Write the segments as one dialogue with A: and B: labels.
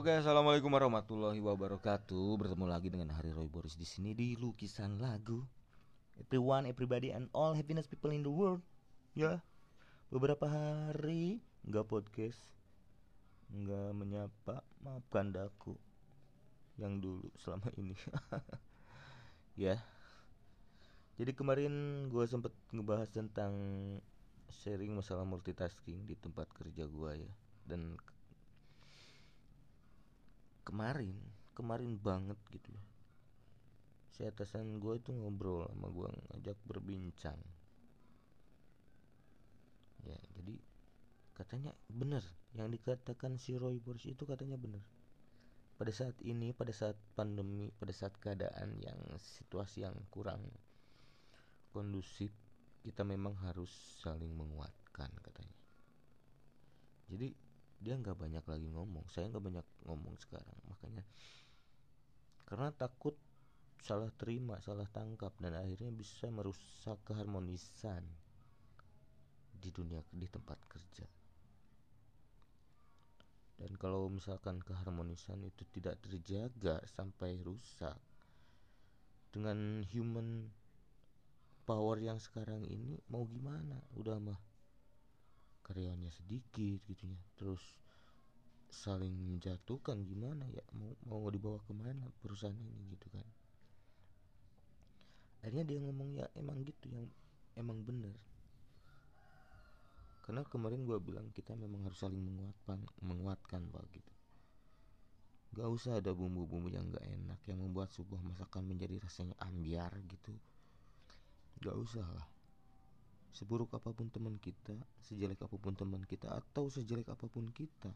A: Oke, assalamualaikum warahmatullahi wabarakatuh. Bertemu lagi dengan Hari Roy Boris di sini di lukisan lagu. Everyone, everybody, and all happiness people in the world. Ya, beberapa hari nggak podcast, nggak menyapa, maafkan daku yang dulu selama ini. ya. Jadi kemarin gue sempet ngebahas tentang sharing masalah multitasking di tempat kerja gue ya, dan kemarin kemarin banget gitu loh. Si atasan gue itu ngobrol sama gue ngajak berbincang. Ya jadi katanya bener yang dikatakan si Roy Boris itu katanya bener. Pada saat ini pada saat pandemi pada saat keadaan yang situasi yang kurang kondusif kita memang harus saling menguatkan katanya. Jadi dia nggak banyak lagi ngomong. Saya nggak banyak ngomong sekarang. Makanya karena takut salah terima salah tangkap dan akhirnya bisa merusak keharmonisan di dunia di tempat kerja. Dan kalau misalkan keharmonisan itu tidak terjaga sampai rusak dengan human power yang sekarang ini mau gimana? Udah mah karyawannya sedikit gitu ya. Terus saling menjatuhkan gimana ya mau mau dibawa ke mana perusahaan ini gitu kan. Akhirnya dia ngomong ya emang gitu yang emang bener. Karena kemarin gue bilang kita memang harus saling menguatkan menguatkan pak gitu. Gak usah ada bumbu-bumbu yang gak enak yang membuat sebuah masakan menjadi rasanya ambiar gitu. Gak usah lah seburuk apa pun teman kita, sejelek apa pun teman kita atau sejelek apa pun kita,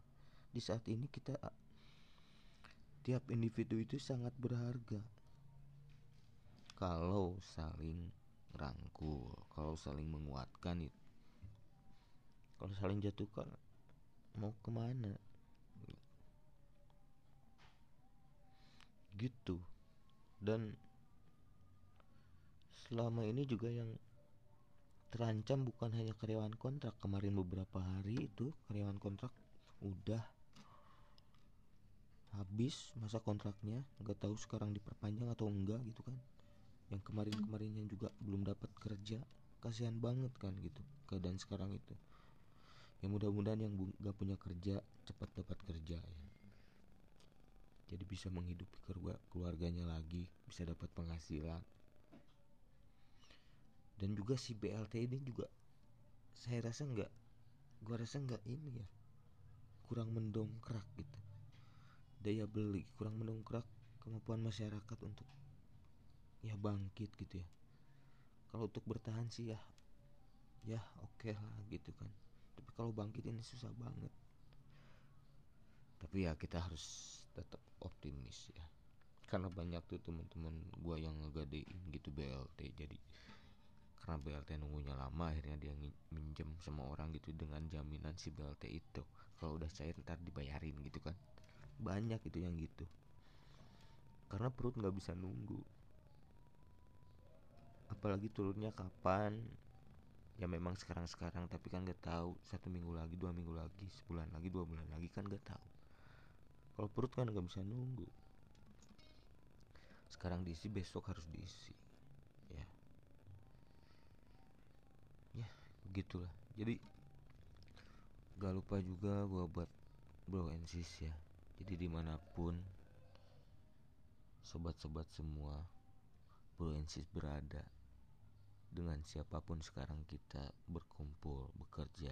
A: di saat ini kita tiap individu itu sangat berharga. Kalau saling rangkul, kalau saling menguatkan itu, kalau saling jatuhkan, mau ke mana? Gitu. Dan selama ini juga yang terancam bukan hanya karyawan kontrak. Kemarin beberapa hari itu karyawan kontrak udah habis masa kontraknya. Nggak tahu sekarang diperpanjang atau enggak gitu kan. Yang kemarin-kemarinnya juga belum dapat kerja. Kasihan banget kan gitu keadaan sekarang itu. Ya mudah-mudahan yang nggak punya kerja cepat dapat kerja ya. Jadi bisa menghidupi keluarganya lagi bisa dapat penghasilan dan juga si BLT ini juga saya rasa nggak gua rasa nggak ini ya kurang mendongkrak gitu. Daya beli kurang mendongkrak kemampuan masyarakat untuk ya bangkit gitu ya. Kalau untuk bertahan sih ya ya oke okay lah gitu kan. Tapi kalau bangkit ini susah banget. Tapi ya kita harus tetap optimis ya. Karena banyak tuh teman-teman gua yang ngegadein gitu BLT jadi karena BLT nunggunya lama akhirnya dia minjem sama orang gitu dengan jaminan si BLT itu. Kalau udah cair ntar dibayarin gitu kan. Banyak itu yang gitu. Karena perut nggak bisa nunggu. Apalagi turunnya kapan? Ya memang sekarang sekarang tapi kan nggak tahu. Satu minggu lagi dua minggu lagi sebulan lagi dua bulan lagi kan nggak tahu. Kalau perut kan nggak bisa nunggu. Sekarang diisi besok harus diisi gitulah jadi gak lupa juga gue buat bro and ya. Jadi di mana pun sobat-sobat semua bro and berada dengan siapa pun sekarang kita berkumpul bekerja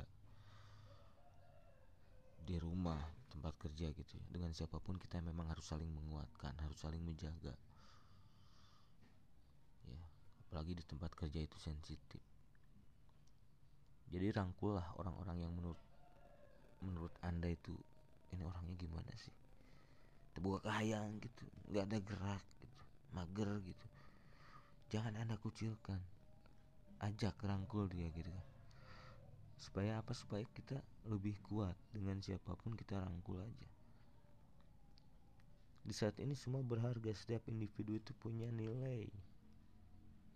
A: di rumah tempat kerja gitu ya. Dengan siapa pun kita memang harus saling menguatkan harus saling menjaga ya. Apalagi di tempat kerja itu sensitif jadi rangkul lah orang-orang yang menurut menurut anda itu ini orangnya gimana sih? Terbuka kayang gitu nggak ada gerak gitu mager gitu. Jangan anda kucilkan. Ajak rangkul dia gitu kan. Supaya apa? Supaya kita lebih kuat. Dengan siapa pun kita rangkul aja. Di saat ini semua berharga. Setiap individu itu punya nilai.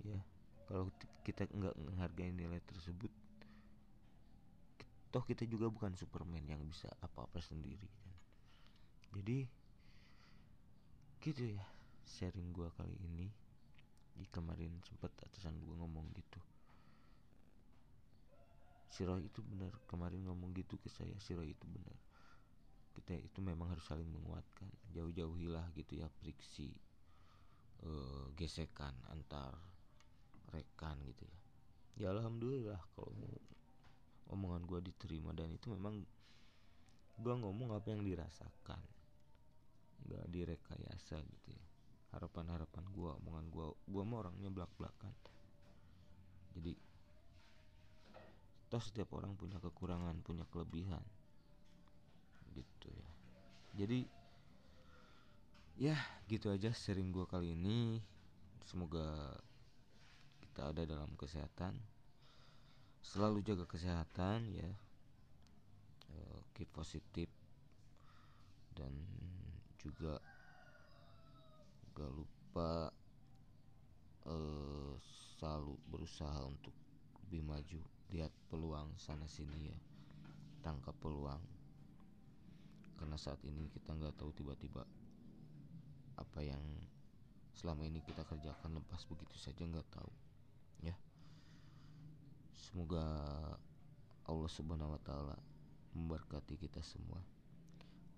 A: Ya kalau kita nggak menghargai nilai tersebut toh kita juga bukan Superman yang bisa apa-apa sendiri kan. Jadi gitu ya sharing gua kali ini. Di kemarin sempat atasan gua ngomong gitu. Si Roy itu benar kemarin ngomong gitu ke saya si Roy itu benar kita itu memang harus saling menguatkan jauh-jauhilah gitu ya friksi uh, gesekan antar rekan gitu ya. Ya alhamdulillah kalau omongan gue diterima dan itu memang gue ngomong apa yang dirasakan. Nggak direkayasa gitu ya. Harapan-harapan gue omongan gue gue mah orangnya belak belakan jadi toh setiap orang punya kekurangan punya kelebihan. Gitu ya. Jadi ya gitu aja sharing gue kali ini. Semoga kita ada dalam kesehatan selalu jaga kesehatan ya. Uh, keep positif dan juga gak lupa uh, selalu berusaha untuk lebih maju. Lihat peluang sana sini ya. Tangkap peluang. Karena saat ini kita nggak tahu tiba-tiba apa yang selama ini kita kerjakan lepas begitu saja nggak tahu semoga Allah subhanahu wa taala memberkati kita semua.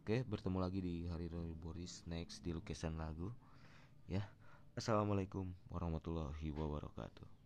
A: Oke bertemu lagi di hari Roy Boris next di lukisan lagu ya. Assalamualaikum warahmatullahi wabarakatuh